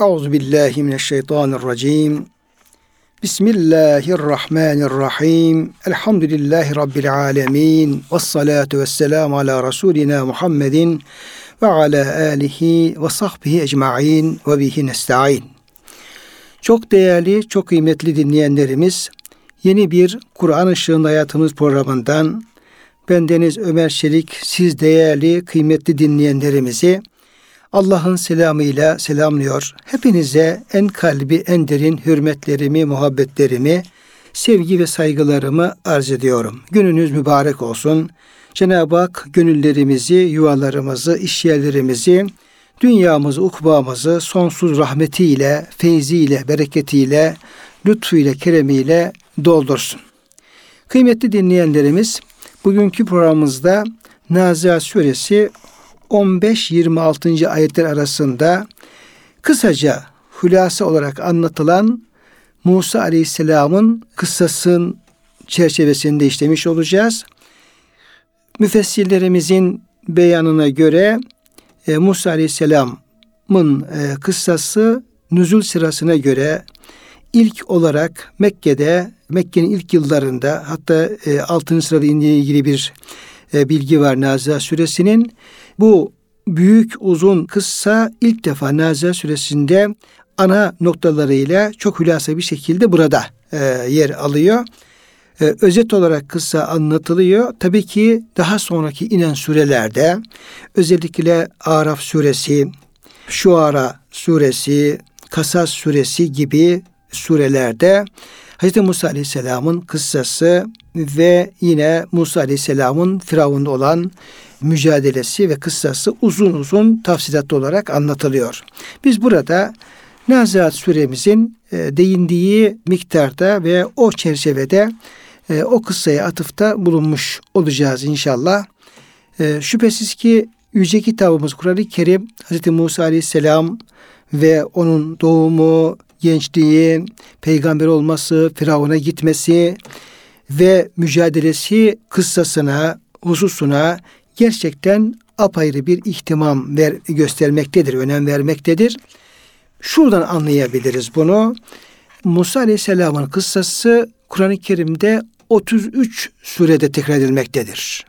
Euzu billahi mineşşeytanirracim. Bismillahirrahmanirrahim. Elhamdülillahi rabbil alamin. Ves salatu vesselam ala rasulina Muhammedin ve ala alihi ve sahbihi ecmaîn ve bihi nestaîn. Çok değerli, çok kıymetli dinleyenlerimiz, yeni bir Kur'an Işığında Hayatımız programından ben Deniz Ömer Çelik, siz değerli, kıymetli dinleyenlerimizi Allah'ın selamıyla selamlıyor. Hepinize en kalbi, en derin hürmetlerimi, muhabbetlerimi, sevgi ve saygılarımı arz ediyorum. Gününüz mübarek olsun. Cenab-ı Hak gönüllerimizi, yuvalarımızı, işyerlerimizi, dünyamızı, ukbamızı sonsuz rahmetiyle, feyziyle, bereketiyle, lütfuyla, keremiyle doldursun. Kıymetli dinleyenlerimiz, bugünkü programımızda Nazihat Suresi 15-26. ayetler arasında kısaca hülasa olarak anlatılan Musa Aleyhisselam'ın kıssasının çerçevesinde işlemiş olacağız. Müfessirlerimizin beyanına göre e, Musa Aleyhisselam'ın e, kıssası nüzul sırasına göre ilk olarak Mekke'de Mekke'nin ilk yıllarında hatta e, 6. sırada indiği ilgili bir e, bilgi var Nazia suresinin. Bu büyük uzun kıssa ilk defa Nazia suresinde ana noktalarıyla çok hülasa bir şekilde burada e, yer alıyor. E, özet olarak kıssa anlatılıyor. Tabii ki daha sonraki inen surelerde özellikle Araf suresi, Şuara suresi, Kasas suresi gibi surelerde Hz. Musa Aleyhisselam'ın kıssası ve yine Musa Aleyhisselam'ın Firavun'da olan mücadelesi ve kıssası uzun uzun tafsilatlı olarak anlatılıyor. Biz burada Nazihat suremizin e, değindiği miktarda ve o çerçevede e, o kıssaya atıfta bulunmuş olacağız inşallah. E, şüphesiz ki Yüce kitabımız Kur'an-ı Kerim Hz. Musa Aleyhisselam ve onun doğumu, gençliği, peygamber olması, Firavun'a gitmesi ve mücadelesi kıssasına, hususuna gerçekten apayrı bir ihtimam ver, göstermektedir, önem vermektedir. Şuradan anlayabiliriz bunu. Musa Aleyhisselam'ın kıssası Kur'an-ı Kerim'de 33 surede tekrar edilmektedir.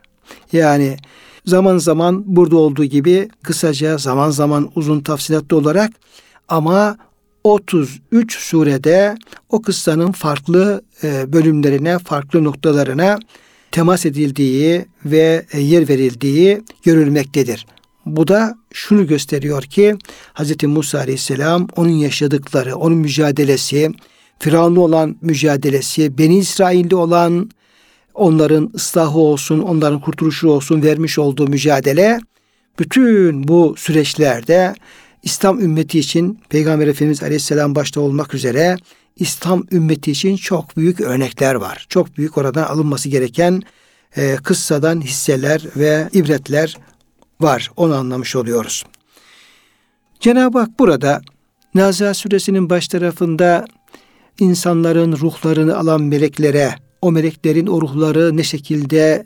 Yani zaman zaman burada olduğu gibi kısaca zaman zaman uzun tafsilatlı olarak ama 33 surede o kıssanın farklı e, bölümlerine, farklı noktalarına temas edildiği ve e, yer verildiği görülmektedir. Bu da şunu gösteriyor ki Hz. Musa Aleyhisselam onun yaşadıkları, onun mücadelesi, Firavun'la olan mücadelesi, Beni İsrail'de olan onların ıslahı olsun, onların kurtuluşu olsun vermiş olduğu mücadele bütün bu süreçlerde İslam ümmeti için Peygamber Efendimiz Aleyhisselam başta olmak üzere İslam ümmeti için çok büyük örnekler var. Çok büyük oradan alınması gereken e, kıssadan hisseler ve ibretler var. Onu anlamış oluyoruz. Cenab-ı Hak burada Nazihat suresinin baş tarafında insanların ruhlarını alan meleklere, o meleklerin o ruhları ne şekilde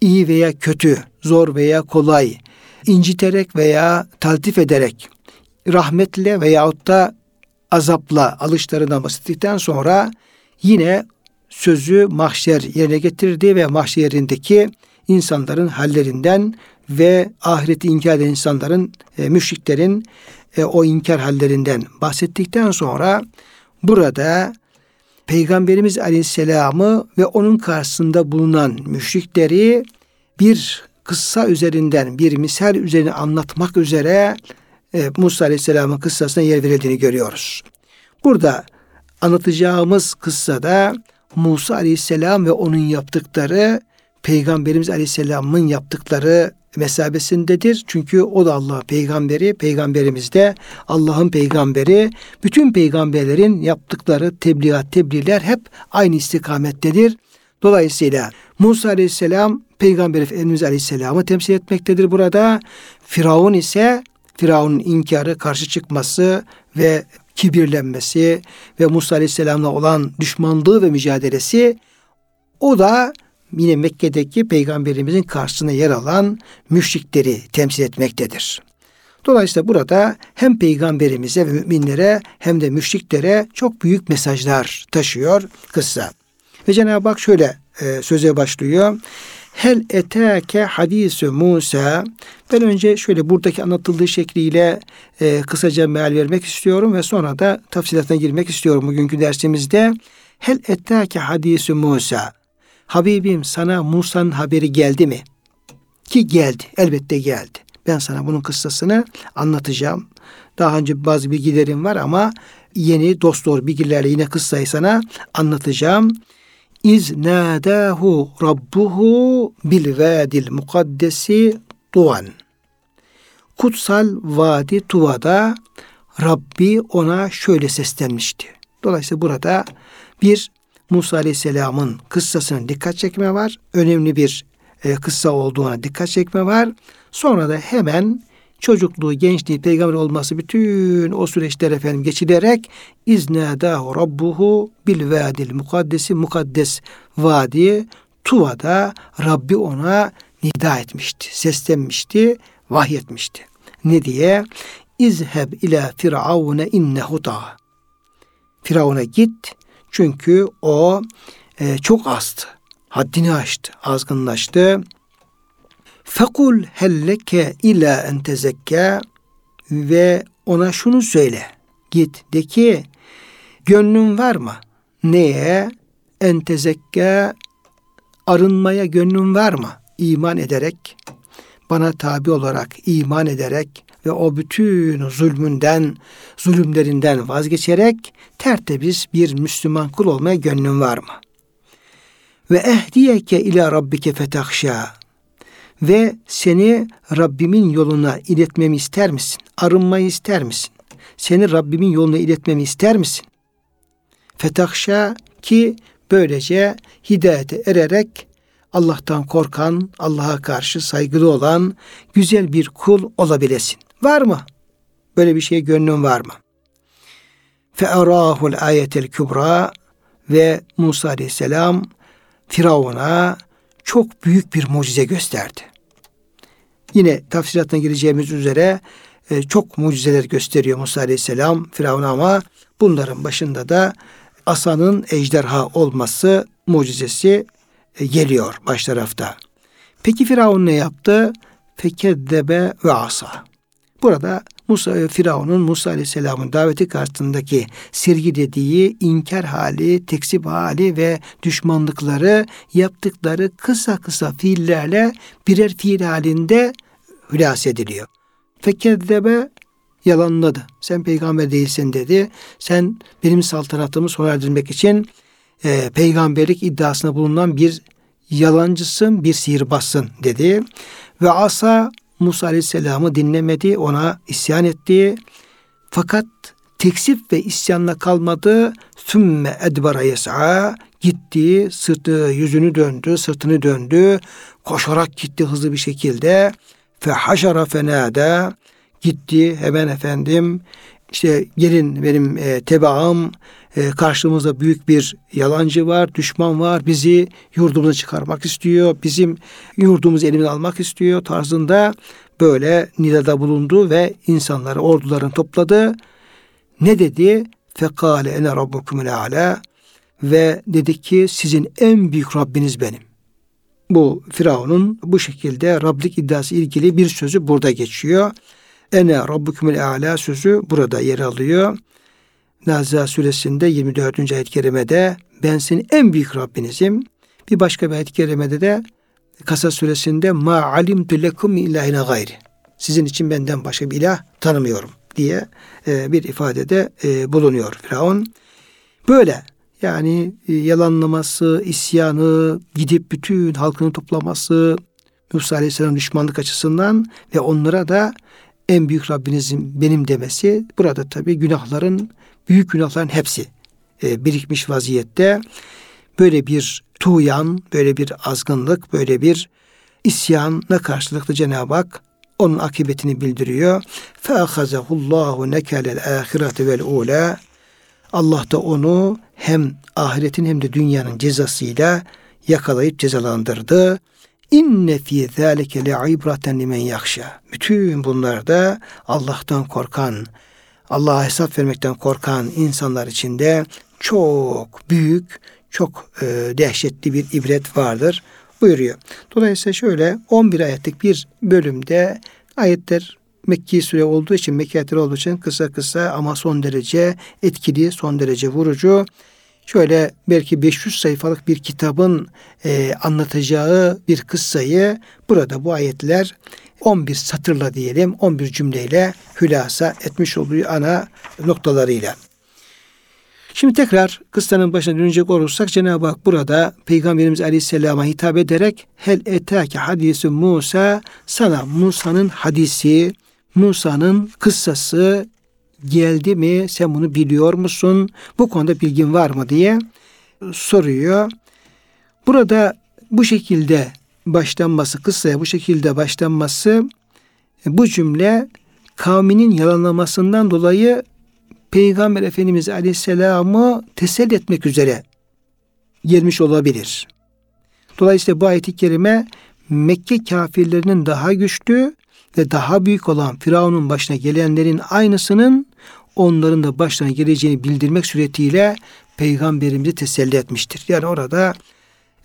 iyi veya kötü, zor veya kolay, inciterek veya taltif ederek, rahmetle veyahut da azapla alışlarından bahsettikten sonra yine sözü mahşer yerine getirdi ve mahşer yerindeki insanların hallerinden ve ahireti inkar eden insanların, e, müşriklerin e, o inkar hallerinden bahsettikten sonra burada Peygamberimiz Aleyhisselam'ı ve onun karşısında bulunan müşrikleri bir kıssa üzerinden, bir misal üzerine anlatmak üzere e, Musa Aleyhisselam'ın kıssasına yer verildiğini görüyoruz. Burada anlatacağımız kıssada Musa Aleyhisselam ve onun yaptıkları Peygamberimiz Aleyhisselam'ın yaptıkları mesabesindedir. Çünkü o da Allah peygamberi, peygamberimiz de Allah'ın peygamberi. Bütün peygamberlerin yaptıkları tebliğat, tebliğler hep aynı istikamettedir. Dolayısıyla Musa Aleyhisselam Peygamber Efendimiz Aleyhisselam'ı temsil etmektedir burada. Firavun ise Firavun'un inkarı, karşı çıkması ve kibirlenmesi ve Musa Aleyhisselam'la olan düşmanlığı ve mücadelesi o da yine Mekke'deki peygamberimizin karşısına yer alan müşrikleri temsil etmektedir. Dolayısıyla burada hem peygamberimize ve müminlere hem de müşriklere çok büyük mesajlar taşıyor kıssa. Ve Cenab-ı Hak şöyle e, söze başlıyor. Hel eteke hadisü Musa. Ben önce şöyle buradaki anlatıldığı şekliyle e, kısaca meal vermek istiyorum ve sonra da tafsilatına girmek istiyorum bugünkü dersimizde. Hel eteke hadisü Musa. Habibim sana Musa'nın haberi geldi mi? Ki geldi. Elbette geldi. Ben sana bunun kıssasını anlatacağım. Daha önce bazı bilgilerim var ama yeni dost doğru bilgilerle yine kıssayı sana anlatacağım. İz nâdâhu rabbuhu bil vâdil mukaddesi Tuvan. Kutsal vadi Tuva'da Rabbi ona şöyle seslenmişti. Dolayısıyla burada bir Musa Aleyhisselam'ın kıssasına dikkat çekme var. Önemli bir e, kıssa olduğuna dikkat çekme var. Sonra da hemen çocukluğu, gençliği, peygamber olması bütün o süreçler efendim geçilerek iznâdâhu rabbuhu bil vâdil mukaddesi mukaddes vadi Tuva'da Rabbi ona nida etmişti, seslenmişti, vahyetmişti. Ne diye? İzheb ila firavune innehu ta. Firavun'a git çünkü o e, çok azdı. Haddini aştı, azgınlaştı. Fekul helleke ila en tezekke ve ona şunu söyle. Git de ki gönlün var mı? Neye? En tezekke arınmaya gönlün var mı? İman ederek, bana tabi olarak iman ederek ve o bütün zulmünden, zulümlerinden vazgeçerek tertemiz bir Müslüman kul olmaya gönlün var mı? Ve ehdiyeke ila rabbike fetahşa ve seni Rabbimin yoluna iletmemi ister misin? Arınmayı ister misin? Seni Rabbimin yoluna iletmemi ister misin? Fetahşa ki böylece hidayete ererek Allah'tan korkan, Allah'a karşı saygılı olan güzel bir kul olabilesin. Var mı? Böyle bir şeye gönlün var mı? Fe'arahul ayetel kübra ve Musa aleyhisselam Firavun'a çok büyük bir mucize gösterdi. Yine tafsiratına gireceğimiz üzere e, çok mucizeler gösteriyor Musa Aleyhisselam Firavun'a ama bunların başında da asanın ejderha olması mucizesi e, geliyor baş tarafta. Peki Firavun ne yaptı? Fekeddebe ve asa. Burada Musa e, Firavun'un Musa Aleyhisselam'ın daveti karşısındaki dediği inkar hali, tekzip hali ve düşmanlıkları yaptıkları kısa kısa fiillerle birer fiil halinde hülas ediliyor. Fekeddebe yalanladı. Sen peygamber değilsin dedi. Sen benim saltanatımı sona erdirmek için e, peygamberlik iddiasında bulunan bir yalancısın, bir sihirbazsın dedi. Ve asa Musa Aleyhisselam'ı dinlemedi, ona isyan etti. Fakat teksif ve isyanla kalmadı. Sümme edbara yes'a gitti, sırtı, yüzünü döndü, sırtını döndü. Koşarak gitti hızlı bir şekilde. Fe haşara fenada gitti hemen efendim işte gelin benim e, tebaam e, karşımızda büyük bir yalancı var, düşman var, bizi yurdumuza çıkarmak istiyor, bizim yurdumuzu elimine almak istiyor tarzında böyle nidada bulundu ve insanları, orduların topladı. Ne dedi? Fekale ene rabbukumul ala ve dedi ki sizin en büyük Rabbiniz benim. Bu Firavun'un bu şekilde Rablik iddiası ilgili bir sözü burada geçiyor. Ene rabbukumul ala sözü burada yer alıyor. Naza suresinde 24. ayet-i kerimede ben senin en büyük Rabbinizim. Bir başka bir ayet-i kerimede de Kasas suresinde ma alimtu lekum ilahine gayri. Sizin için benden başka bir ilah tanımıyorum diye e, bir ifadede e, bulunuyor Firavun. Böyle yani e, yalanlaması, isyanı, gidip bütün halkını toplaması, Musa Aleyhisselam düşmanlık açısından ve onlara da en büyük Rabbinizim benim demesi burada tabi günahların büyük günahların hepsi e, birikmiş vaziyette böyle bir tuğyan, böyle bir azgınlık, böyle bir isyanla karşılıklı Cenab-ı Hak onun akıbetini bildiriyor. فَاَخَذَهُ اللّٰهُ نَكَلَ الْآخِرَةِ وَالْعُولَى Allah da onu hem ahiretin hem de dünyanın cezasıyla yakalayıp cezalandırdı. İnne fi zalike le ibraten limen yakşa. Bütün bunlarda Allah'tan korkan, Allah'a hesap vermekten korkan insanlar içinde çok büyük, çok e, dehşetli bir ibret vardır buyuruyor. Dolayısıyla şöyle 11 ayetlik bir bölümde ayetler Mekki süre olduğu için, Mekki ayetler olduğu için kısa kısa ama son derece etkili, son derece vurucu. Şöyle belki 500 sayfalık bir kitabın e, anlatacağı bir kıssayı burada bu ayetler 11 satırla diyelim 11 cümleyle hülasa etmiş oluyor ana noktalarıyla. Şimdi tekrar kıssanın başına dönecek olursak Cenab-ı Hak burada Peygamberimiz Aleyhisselam'a hitap ederek hel etake hadisi Musa sana Musa'nın hadisi Musa'nın kıssası geldi mi sen bunu biliyor musun bu konuda bilgin var mı diye soruyor. Burada bu şekilde başlanması kıssaya bu şekilde başlanması bu cümle kavminin yalanlamasından dolayı Peygamber Efendimiz Aleyhisselam'ı teselli etmek üzere gelmiş olabilir. Dolayısıyla bu ayet-i kerime Mekke kafirlerinin daha güçlü ve daha büyük olan Firavun'un başına gelenlerin aynısının onların da başına geleceğini bildirmek suretiyle peygamberimizi teselli etmiştir. Yani orada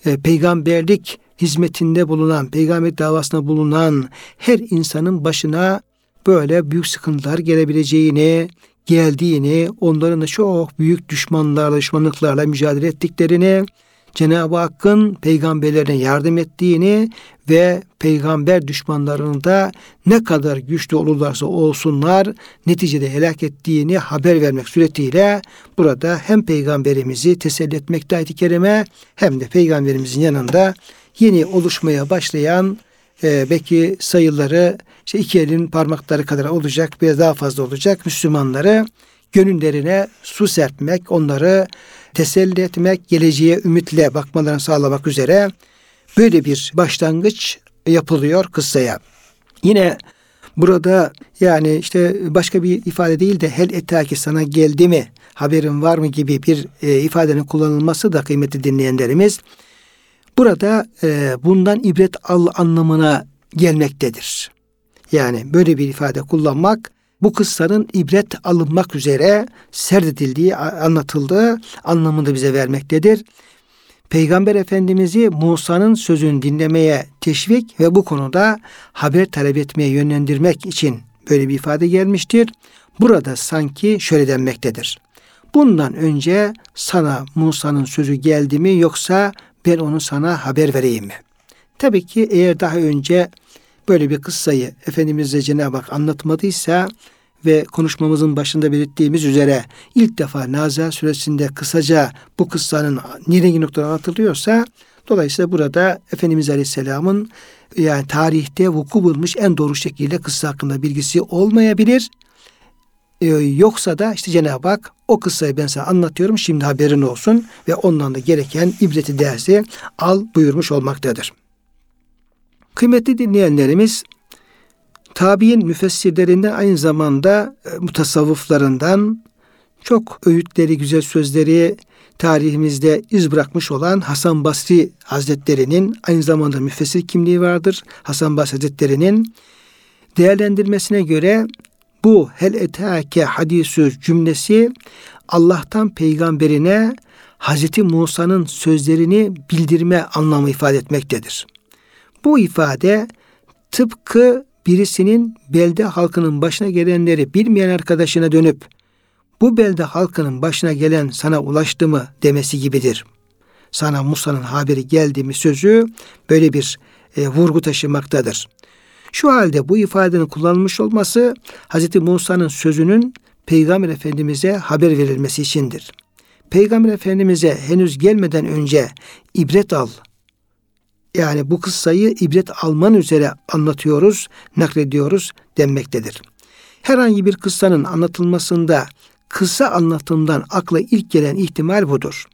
e, peygamberlik hizmetinde bulunan, peygamber davasında bulunan her insanın başına böyle büyük sıkıntılar gelebileceğini, geldiğini, onların da çok büyük düşmanlarla, düşmanlıklarla mücadele ettiklerini, Cenab-ı Hakk'ın peygamberlerine yardım ettiğini ve peygamber düşmanlarını da ne kadar güçlü olurlarsa olsunlar neticede helak ettiğini haber vermek suretiyle burada hem peygamberimizi teselli etmekte ayet-i kerime hem de peygamberimizin yanında yeni oluşmaya başlayan e, belki sayıları işte iki elin parmakları kadar olacak biraz daha fazla olacak Müslümanları gönüllerine su serpmek, onları teselli etmek, geleceğe ümitle bakmalarını sağlamak üzere böyle bir başlangıç yapılıyor kıssaya. Yine burada yani işte başka bir ifade değil de hel etaki sana geldi mi haberin var mı gibi bir e, ifadenin kullanılması da kıymetli dinleyenlerimiz burada e, bundan ibret al anlamına gelmektedir. Yani böyle bir ifade kullanmak bu kıssanın ibret alınmak üzere serdedildiği, anlatıldığı anlamında bize vermektedir. Peygamber Efendimiz'i Musa'nın sözünü dinlemeye teşvik ve bu konuda haber talep etmeye yönlendirmek için böyle bir ifade gelmiştir. Burada sanki şöyle denmektedir. Bundan önce sana Musa'nın sözü geldi mi yoksa ben onu sana haber vereyim mi? Tabii ki eğer daha önce böyle bir kıssayı Efendimiz'e Cenab-ı Hak anlatmadıysa ve konuşmamızın başında belirttiğimiz üzere ilk defa Naza suresinde kısaca bu kıssanın nirengi noktada anlatılıyorsa dolayısıyla burada Efendimiz Aleyhisselam'ın yani tarihte vuku bulmuş en doğru şekilde kıssa hakkında bilgisi olmayabilir. Ee, yoksa da işte Cenab-ı Hak o kıssayı ben sana anlatıyorum şimdi haberin olsun ve ondan da gereken ibreti dersi al buyurmuş olmaktadır. Kıymetli dinleyenlerimiz tabi'in müfessirlerinden aynı zamanda e, mutasavvıflarından çok öğütleri, güzel sözleri tarihimizde iz bırakmış olan Hasan Basri Hazretleri'nin aynı zamanda müfessir kimliği vardır. Hasan Basri Hazretleri'nin değerlendirmesine göre bu hel etake hadisü cümlesi Allah'tan peygamberine Hazreti Musa'nın sözlerini bildirme anlamı ifade etmektedir. Bu ifade tıpkı birisinin belde halkının başına gelenleri bilmeyen arkadaşına dönüp bu belde halkının başına gelen sana ulaştı mı demesi gibidir. Sana Musa'nın haberi geldi mi sözü böyle bir e, vurgu taşımaktadır. Şu halde bu ifadenin kullanılmış olması Hz. Musa'nın sözünün Peygamber Efendimiz'e haber verilmesi içindir. Peygamber Efendimiz'e henüz gelmeden önce ibret al, yani bu kıssayı ibret alman üzere anlatıyoruz, naklediyoruz denmektedir. Herhangi bir kıssanın anlatılmasında kısa anlatımdan akla ilk gelen ihtimal budur.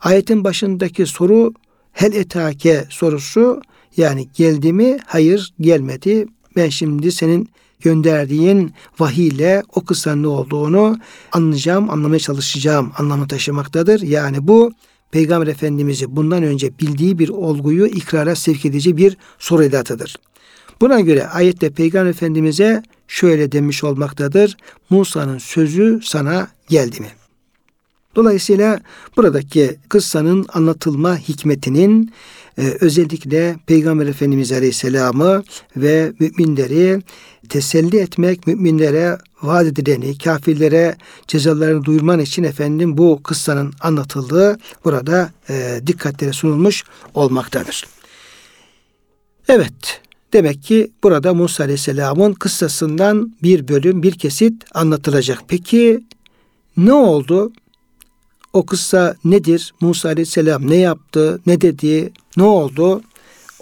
Ayetin başındaki soru hel etake sorusu yani geldi mi? Hayır gelmedi. Ben şimdi senin gönderdiğin vahiyle o kıssanın ne olduğunu anlayacağım, anlamaya çalışacağım anlamı taşımaktadır. Yani bu Peygamber Efendimiz'i bundan önce bildiği bir olguyu ikrara sevk edici bir soru edatıdır. Buna göre ayette Peygamber Efendimiz'e şöyle demiş olmaktadır. Musa'nın sözü sana geldi mi? Dolayısıyla buradaki kıssanın anlatılma hikmetinin e, özellikle Peygamber Efendimiz Aleyhisselam'ı ve müminleri teselli etmek, müminlere vaat edileni, kafirlere cezalarını duyurman için efendim bu kıssanın anlatıldığı burada e, dikkatlere sunulmuş olmaktadır. Evet, demek ki burada Musa Aleyhisselam'ın kıssasından bir bölüm, bir kesit anlatılacak. Peki ne oldu? O kıssa nedir? Musa Aleyhisselam ne yaptı? Ne dedi? Ne oldu?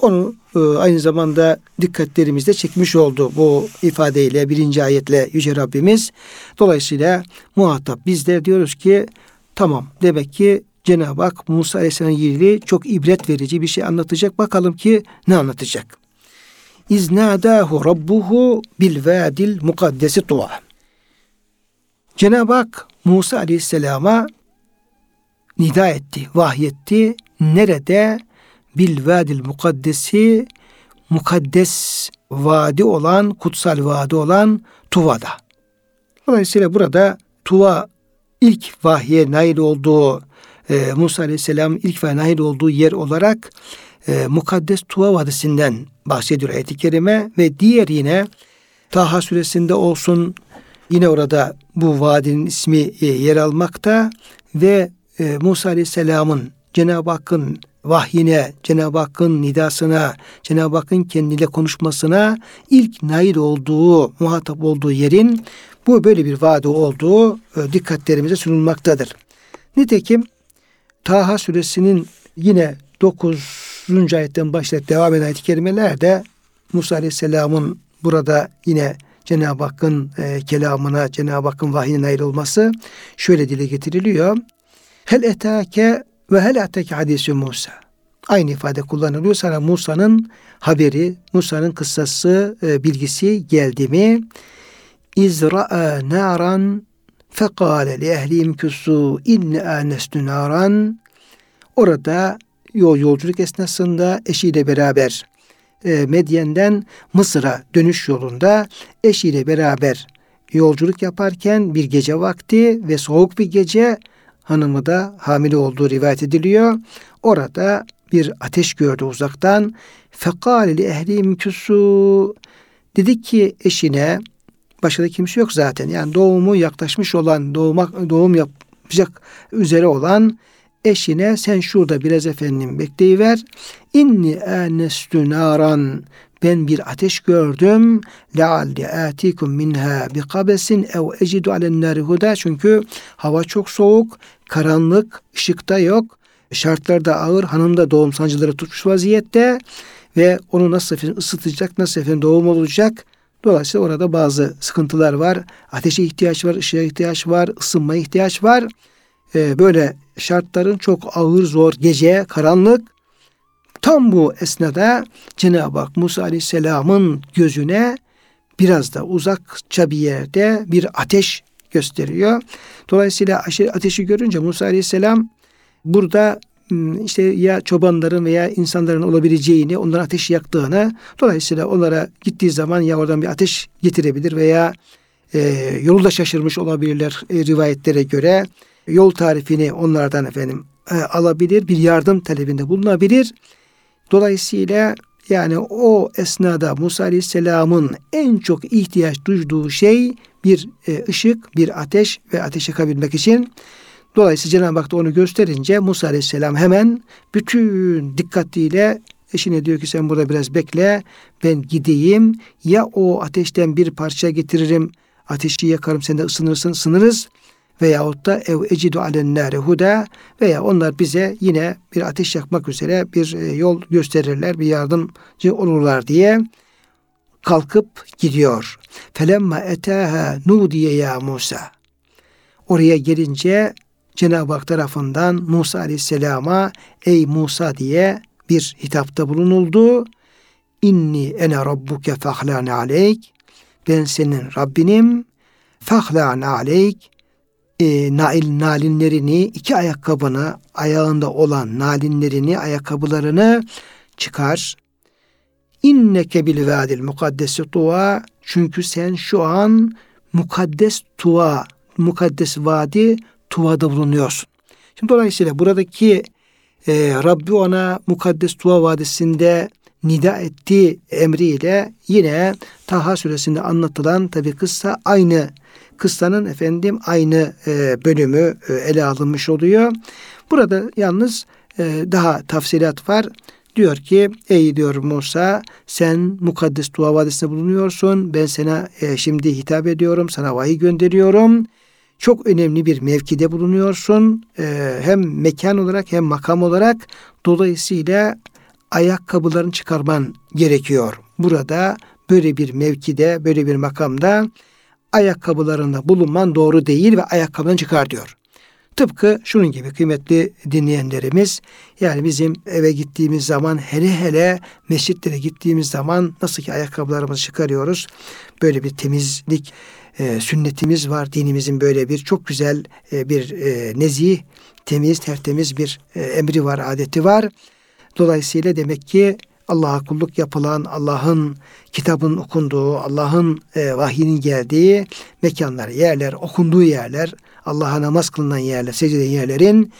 Onu e, aynı zamanda dikkatlerimizde çekmiş oldu bu ifadeyle birinci ayetle Yüce Rabbimiz. Dolayısıyla muhatap biz de diyoruz ki tamam demek ki Cenab-ı Hak Musa Aleyhisselam'ın ilgili çok ibret verici bir şey anlatacak. Bakalım ki ne anlatacak? İznadahu rabbuhu bil vadil mukaddesi tuva. Cenab-ı Hak Musa Aleyhisselam'a nida etti, vahyetti. Nerede? Bil vadil mukaddesi mukaddes vadi olan, kutsal vadi olan Tuva'da. Dolayısıyla burada Tuva ilk vahye nail olduğu e, Musa Aleyhisselam ilk vahye nail olduğu yer olarak e, Mukaddes Tuva Vadisi'nden bahsediyor ayet-i kerime ve diğer yine Taha suresinde olsun yine orada bu vadinin ismi e, yer almakta ve e, Musa Aleyhisselam'ın Cenab-ı Hakk'ın vahyine, Cenab-ı Hakk'ın nidasına, Cenab-ı Hakk'ın kendiyle konuşmasına ilk nail olduğu, muhatap olduğu yerin bu böyle bir vadi olduğu e, dikkatlerimize sunulmaktadır. Nitekim Taha suresinin yine 9. ayetten başlayıp devam eden ayet-i kerimelerde Musa Aleyhisselam'ın burada yine Cenab-ı Hakk'ın e, kelamına, Cenab-ı Hakk'ın vahyine nail olması şöyle dile getiriliyor. Hel etake ve hel etake hadisi Musa. Aynı ifade kullanılıyor. Sana Musa'nın haberi, Musa'nın kıssası, e, bilgisi geldi mi? İzra'a naran fekale li ehlihim küsû inne ânestu naran. Orada yol yolculuk esnasında eşiyle beraber e, Medyen'den Mısır'a dönüş yolunda eşiyle beraber yolculuk yaparken bir gece vakti ve soğuk bir gece hanımı da hamile olduğu rivayet ediliyor. Orada bir ateş gördü uzaktan. Fekal li ehlim küsû. Dedi ki eşine başka da kimse yok zaten. Yani doğumu yaklaşmış olan, doğuma, doğum yapacak üzere olan eşine sen şurada biraz efendim bekleyiver. İnni enestü naran ben bir ateş gördüm. Lealli atikum minha bi kabesin ev ecidu alen nari huda. Çünkü hava çok soğuk, karanlık, ışıkta yok. Şartlar da ağır. Hanım da doğum sancıları tutmuş vaziyette ve onu nasıl efendim ısıtacak, nasıl efendim doğum olacak. Dolayısıyla orada bazı sıkıntılar var. Ateşe ihtiyaç var, ışığa ihtiyaç var, ısınmaya ihtiyaç var. Ee, böyle şartların çok ağır, zor, gece, karanlık Tam bu esnada Cenab-ı Hak Musa Aleyhisselam'ın gözüne biraz da uzakça bir yerde bir ateş gösteriyor. Dolayısıyla ateşi görünce Musa Aleyhisselam burada işte ya çobanların veya insanların olabileceğini, onların ateş yaktığını, dolayısıyla onlara gittiği zaman ya oradan bir ateş getirebilir veya e, yolu da şaşırmış olabilirler e, rivayetlere göre. Yol tarifini onlardan efendim e, alabilir, bir yardım talebinde bulunabilir. Dolayısıyla yani o esnada Musa Aleyhisselam'ın en çok ihtiyaç duyduğu şey bir e, ışık, bir ateş ve ateşe kabilmek için. Dolayısıyla Cenab-ı Hak da onu gösterince Musa Aleyhisselam hemen bütün dikkatiyle eşine diyor ki sen burada biraz bekle ben gideyim ya o ateşten bir parça getiririm ateşi yakarım sen de ısınırsın ısınırız veyahut da ev ecidu alennâre huda veya onlar bize yine bir ateş yakmak üzere bir e, yol gösterirler, bir yardımcı olurlar diye kalkıp gidiyor. Felemma etâhâ nudiye ya Musa. Oraya gelince Cenab-ı Hak tarafından Musa Aleyhisselam'a ey Musa diye bir hitapta bulunuldu. İnni ene rabbuke fahlâne aleyk. Ben senin Rabbinim. Fahlâne aleyk e, nail nalinlerini iki ayakkabını ayağında olan nalinlerini ayakkabılarını çıkar. İnneke bil vadil mukaddesi tuva çünkü sen şu an mukaddes tuva mukaddes vadi tuvada bulunuyorsun. Şimdi dolayısıyla buradaki e, Rabbi ona mukaddes tuva vadisinde nida ettiği emriyle yine Taha suresinde anlatılan tabi kıssa aynı kıssanın efendim aynı e, bölümü e, ele alınmış oluyor. Burada yalnız e, daha tafsilat var. Diyor ki ey diyor Musa sen mukaddes dua vadisinde bulunuyorsun. Ben sana e, şimdi hitap ediyorum. Sana vahiy gönderiyorum. Çok önemli bir mevkide bulunuyorsun. E, hem mekan olarak hem makam olarak. Dolayısıyla ayakkabılarını çıkarman gerekiyor. Burada böyle bir mevkide, böyle bir makamda ayakkabılarında bulunman doğru değil ve ayakkabını çıkar diyor. Tıpkı şunun gibi kıymetli dinleyenlerimiz yani bizim eve gittiğimiz zaman hele hele mescitlere gittiğimiz zaman nasıl ki ayakkabılarımızı çıkarıyoruz. Böyle bir temizlik e, sünnetimiz var. Dinimizin böyle bir çok güzel e, bir e, nezih, temiz, tertemiz bir e, emri var, adeti var. Dolayısıyla demek ki Allah'a kulluk yapılan, Allah'ın kitabın okunduğu, Allah'ın e, vahyinin geldiği mekanlar, yerler, okunduğu yerler, Allah'a namaz kılınan yerler, secde yerlerin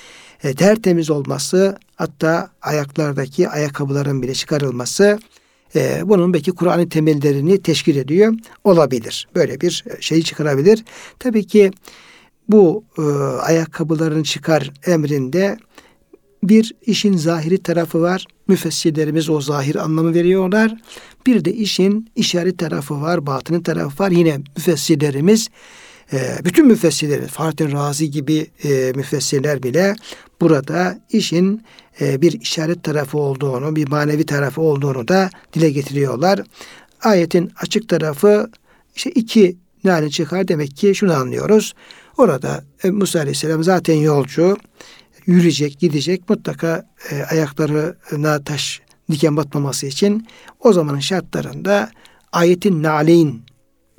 e, tertemiz olması, hatta ayaklardaki ayakkabıların bile çıkarılması, e, bunun belki Kur'an'ın temellerini teşkil ediyor olabilir. Böyle bir şeyi çıkarabilir. Tabii ki bu e, ayakkabıların çıkar emrinde bir işin zahiri tarafı var. Müfessirlerimiz o zahir anlamı veriyorlar. Bir de işin işaret tarafı var, batını tarafı var. Yine müfessirlerimiz e, bütün müfessirler, Fatih Razi gibi e, müfessirler bile burada işin e, bir işaret tarafı olduğunu, bir manevi tarafı olduğunu da dile getiriyorlar. Ayetin açık tarafı işte iki nane çıkar demek ki şunu anlıyoruz. Orada Musa Aleyhisselam zaten yolcu yürüyecek, gidecek mutlaka e, ayaklarına taş diken batmaması için o zamanın şartlarında ayetin naleyn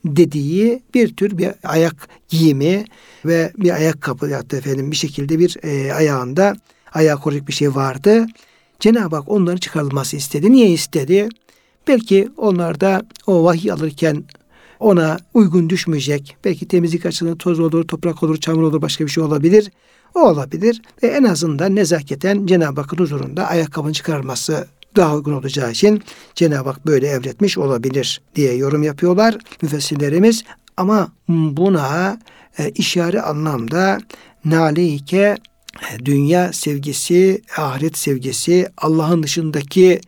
dediği bir tür bir ayak giyimi ve bir ayakkabı ya da efendim bir şekilde bir e, ayağında ayağı koruyacak bir şey vardı. Cenab-ı Hak onların çıkarılması istedi. Niye istedi? Belki onlar da o vahiy alırken ona uygun düşmeyecek. Belki temizlik açısından toz olur, toprak olur, çamur olur, başka bir şey olabilir. O olabilir ve en azından nezaketen Cenab-ı Hakk'ın huzurunda ayakkabını çıkarması daha uygun olacağı için Cenab-ı Hak böyle emretmiş olabilir diye yorum yapıyorlar müfessirlerimiz. Ama buna e, işare anlamda naleyke e, dünya sevgisi, ahiret sevgisi, Allah'ın dışındaki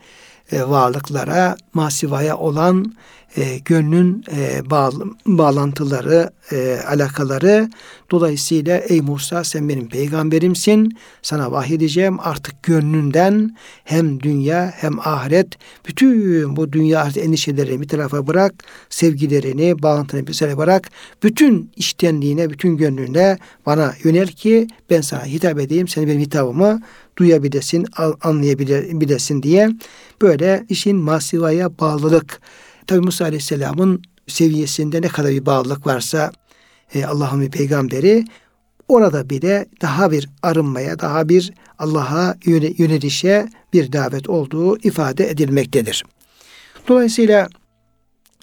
e, varlıklara, masivaya olan e, gönlün e, bağlı, bağlantıları, e, alakaları. Dolayısıyla ey Musa sen benim peygamberimsin. Sana vahyedeceğim artık gönlünden hem dünya hem ahiret bütün bu dünya endişelerini bir tarafa bırak. Sevgilerini, bağlantını bir tarafa bırak. Bütün iştenliğine, bütün gönlüne bana yönel ki ben sana hitap edeyim. Sen benim hitabımı duyabilesin, anlayabilesin diye böyle işin masivaya bağlılık Tabi Musa Aleyhisselam'ın seviyesinde ne kadar bir bağlılık varsa e, Allah'ın bir peygamberi orada bile daha bir arınmaya, daha bir Allah'a yönelişe bir davet olduğu ifade edilmektedir. Dolayısıyla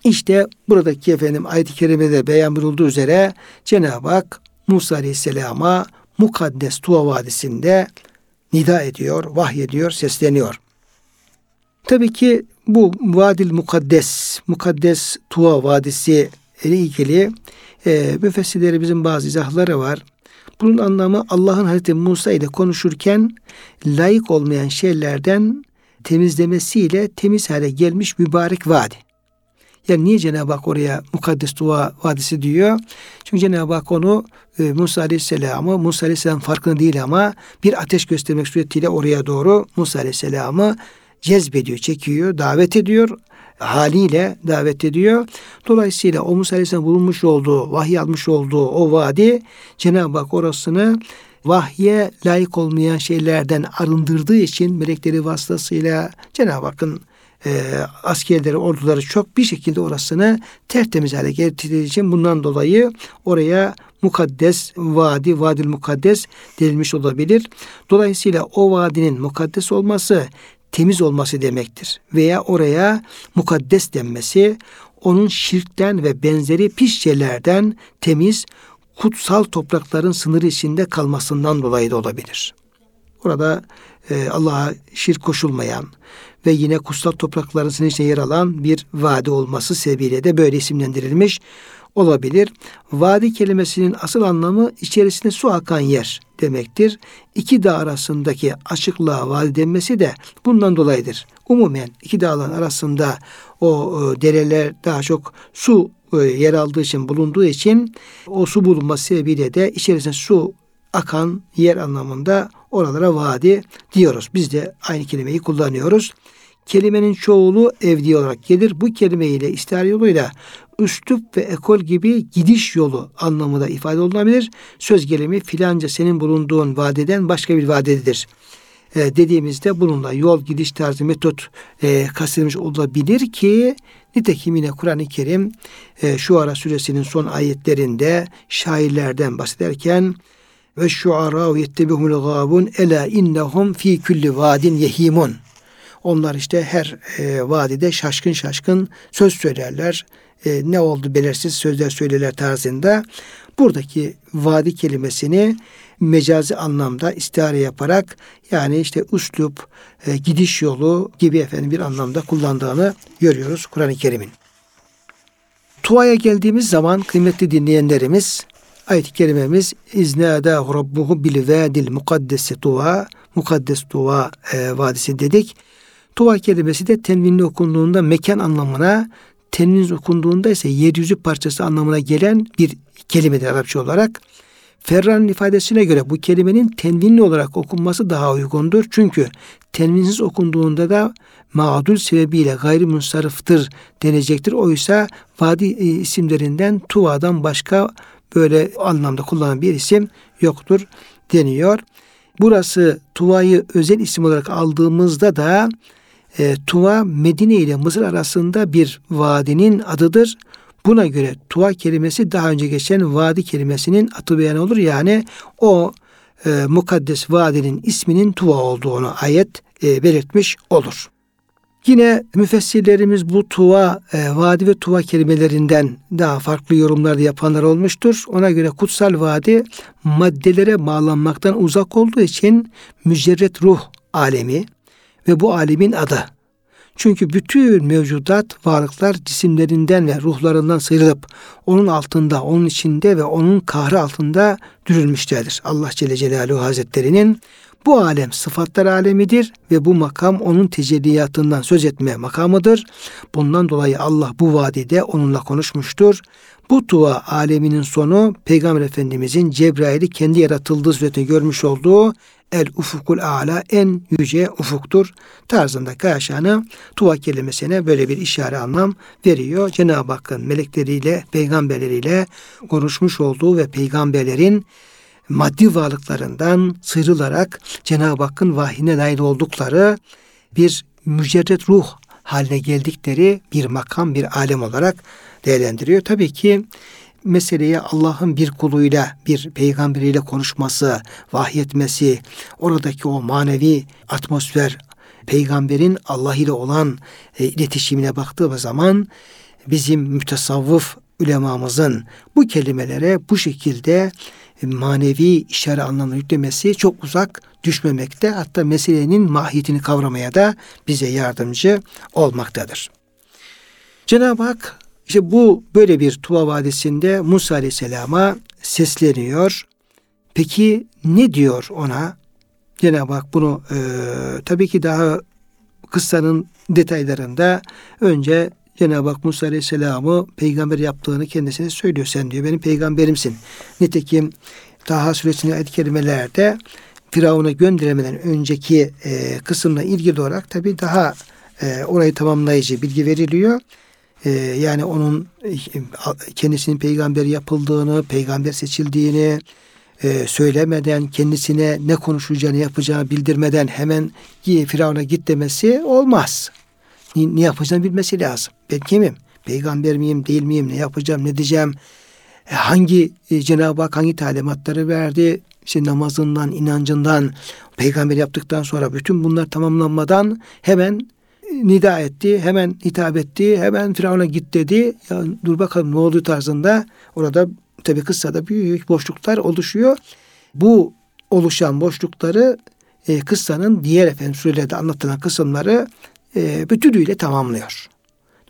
işte buradaki efendim ayet-i kerimede beyan buyurulduğu üzere Cenab-ı Hak Musa Aleyhisselam'a mukaddes Tuva Vadisi'nde nida ediyor, vahyediyor, sesleniyor. Tabii ki bu Vadil Mukaddes, Mukaddes Tuva Vadisi ile ilgili e, müfessirlerimizin bazı izahları var. Bunun anlamı Allah'ın Hazreti Musa ile konuşurken layık olmayan şeylerden temizlemesiyle temiz hale gelmiş mübarek vadi. Yani niye Cenab-ı Hak oraya Mukaddes Tuva Vadisi diyor? Çünkü Cenab-ı Hak onu e, Musa Aleyhisselam'ı, Musa Aleyhisselam farkında değil ama bir ateş göstermek suretiyle oraya doğru Musa Aleyhisselam'ı cezbediyor, çekiyor, davet ediyor haliyle davet ediyor. Dolayısıyla o Musa Aleyhisselam bulunmuş olduğu, vahiy almış olduğu o vadi Cenab-ı Hak orasını vahye layık olmayan şeylerden arındırdığı için melekleri vasıtasıyla Cenab-ı Hakk'ın e, askerleri, orduları çok bir şekilde orasını tertemiz hale getirdiği için bundan dolayı oraya mukaddes vadi, vadil mukaddes denilmiş olabilir. Dolayısıyla o vadinin mukaddes olması temiz olması demektir. Veya oraya mukaddes denmesi onun şirkten ve benzeri pis şeylerden temiz, kutsal toprakların sınırı içinde kalmasından dolayı da olabilir. Orada e, Allah'a şirk koşulmayan ve yine kutsal toprakların sınırı içinde yer alan bir vadi olması sebebiyle de böyle isimlendirilmiş olabilir. Vadi kelimesinin asıl anlamı içerisinde su akan yer demektir. İki dağ arasındaki açıklığa vadi denmesi de bundan dolayıdır. Umumen iki dağların arasında o e, dereler daha çok su e, yer aldığı için bulunduğu için o su bulunması sebebiyle de içerisinde su akan yer anlamında oralara vadi diyoruz. Biz de aynı kelimeyi kullanıyoruz. Kelimenin çoğulu evdi olarak gelir. Bu kelime ile istihar yoluyla üslup ve ekol gibi gidiş yolu anlamında ifade olunabilir. Söz gelimi filanca senin bulunduğun vadeden başka bir vadededir. E, dediğimizde bununla yol gidiş tarzı metot e, kastedilmiş olabilir ki nitekim yine Kur'an-ı Kerim e, şu ara suresinin son ayetlerinde şairlerden bahsederken ve şu ara yettebihumul gâbun ela innehum fi kulli vadin yehimun. Onlar işte her e, vadide şaşkın şaşkın söz söylerler. E, ne oldu belirsiz sözler söylerler tarzında. Buradaki vadi kelimesini mecazi anlamda istihare yaparak yani işte uslup, e, gidiş yolu gibi efendim bir anlamda kullandığını görüyoruz Kur'an-ı Kerim'in. Tua'ya geldiğimiz zaman kıymetli dinleyenlerimiz ayet-i kerimemiz iznâdâhu rabbuhu bil vâdil mukaddesi tuva mukaddes tuva e, vadisi dedik. Tuva kelimesi de tenvinli okunduğunda mekan anlamına tenvin okunduğunda ise yeryüzü parçası anlamına gelen bir kelimedir Arapça olarak. Ferran'ın ifadesine göre bu kelimenin tenvinli olarak okunması daha uygundur. Çünkü tenvinsiz okunduğunda da mağdul sebebiyle gayrimunsarıftır denecektir. Oysa vadi e, isimlerinden Tuva'dan başka böyle anlamda kullanılan bir isim yoktur deniyor. Burası Tuva'yı özel isim olarak aldığımızda da e, Tuva Medine ile Mısır arasında bir vadinin adıdır. Buna göre Tuva kelimesi daha önce geçen vadi kelimesinin atı beyan olur. Yani o e, mukaddes vadinin isminin Tuva olduğunu ayet e, belirtmiş olur. Yine müfessirlerimiz bu tuva, e, vadi ve tuva kelimelerinden daha farklı yorumlar yapanlar olmuştur. Ona göre kutsal vadi maddelere bağlanmaktan uzak olduğu için mücerret ruh alemi ve bu alemin adı. Çünkü bütün mevcudat varlıklar cisimlerinden ve ruhlarından sıyrılıp onun altında, onun içinde ve onun kahrı altında dürülmüşlerdir. Allah Celle Celaluhu Hazretleri'nin bu alem sıfatlar alemidir ve bu makam onun tecelliyatından söz etme makamıdır. Bundan dolayı Allah bu vadide onunla konuşmuştur. Bu dua aleminin sonu Peygamber Efendimizin Cebrail'i kendi yaratıldığı surette görmüş olduğu el ufukul ala en yüce ufuktur tarzında kaşanı tuva kelimesine böyle bir işare anlam veriyor. Cenab-ı Hakk'ın melekleriyle, peygamberleriyle konuşmuş olduğu ve peygamberlerin maddi varlıklarından sıyrılarak Cenab-ı Hakk'ın vahyine nail oldukları bir mücerret ruh haline geldikleri bir makam, bir alem olarak değerlendiriyor. Tabii ki meseleye Allah'ın bir kuluyla, bir peygamberiyle konuşması, vahyetmesi, oradaki o manevi atmosfer, peygamberin Allah ile olan e, iletişimine baktığı zaman bizim mütesavvıf ulemamızın bu kelimelere bu şekilde manevi işare anlamına yüklemesi çok uzak düşmemekte. Hatta meselenin mahiyetini kavramaya da bize yardımcı olmaktadır. Cenab-ı Hak işte bu böyle bir Tuva Vadisi'nde Musa Aleyhisselam'a sesleniyor. Peki ne diyor ona? Cenab-ı Hak bunu e, tabii ki daha kıssanın detaylarında önce Cenab-ı Hak Musa Aleyhisselam'ı peygamber yaptığını kendisine söylüyor. Sen diyor benim peygamberimsin. Nitekim Taha suresinin ayet kelimelerde Firavun'a gönderemeden önceki e, kısımla ilgili olarak tabi daha e, orayı tamamlayıcı bilgi veriliyor. E, yani onun e, kendisinin peygamber yapıldığını, peygamber seçildiğini e, söylemeden, kendisine ne konuşacağını yapacağını bildirmeden hemen Firavun'a git demesi olmaz ne, ne yapacağını bilmesi lazım. Ben kimim? Peygamber miyim, değil miyim? Ne yapacağım, ne diyeceğim? E, hangi e, Cenab-ı Hak hangi talimatları verdi? İşte namazından, inancından, peygamber yaptıktan sonra bütün bunlar tamamlanmadan hemen nida etti, hemen hitap etti, hemen Firavun'a git dedi. Ya dur bakalım ne oldu tarzında. Orada tabi kıssada büyük boşluklar oluşuyor. Bu oluşan boşlukları e, kıssanın diğer efendim surelerde anlatılan kısımları e, bütünüyle tamamlıyor.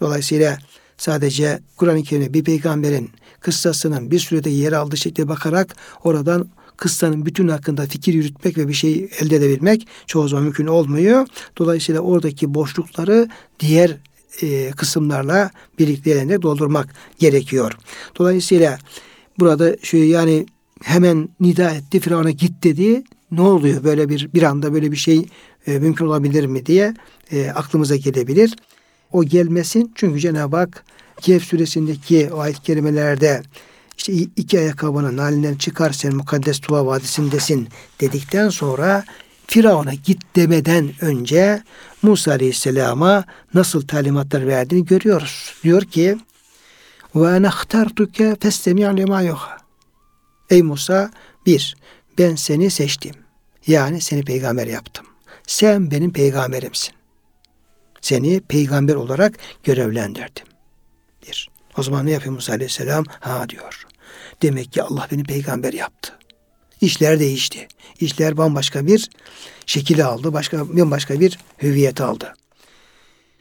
Dolayısıyla sadece Kur'an-ı Kerim'e bir peygamberin kıssasının bir sürede yer aldığı şekilde bakarak oradan kıssanın bütün hakkında fikir yürütmek ve bir şey elde edebilmek çoğu zaman mümkün olmuyor. Dolayısıyla oradaki boşlukları diğer e, kısımlarla birlikte doldurmak gerekiyor. Dolayısıyla burada şu yani hemen nida etti Firavun'a git dedi. Ne oluyor böyle bir bir anda böyle bir şey e, mümkün olabilir mi diye e, aklımıza gelebilir. O gelmesin çünkü Cenab-ı Hak Kehf suresindeki o ayet kelimelerde işte iki ayakkabının halinden çıkar sen mukaddes Tuva Vadisi'ndesin dedikten sonra Firavun'a git demeden önce Musa Aleyhisselam'a nasıl talimatlar verdiğini görüyoruz. Diyor ki ve enahtartuke festemi' lima yuha. Ey Musa bir ben seni seçtim. Yani seni peygamber yaptım. Sen benim peygamberimsin. Seni peygamber olarak görevlendirdim. Bir. O zaman ne yapıyor Musa Aleyhisselam? Ha diyor. Demek ki Allah beni peygamber yaptı. İşler değişti. İşler bambaşka bir şekil aldı. Başka bambaşka bir hüviyet aldı.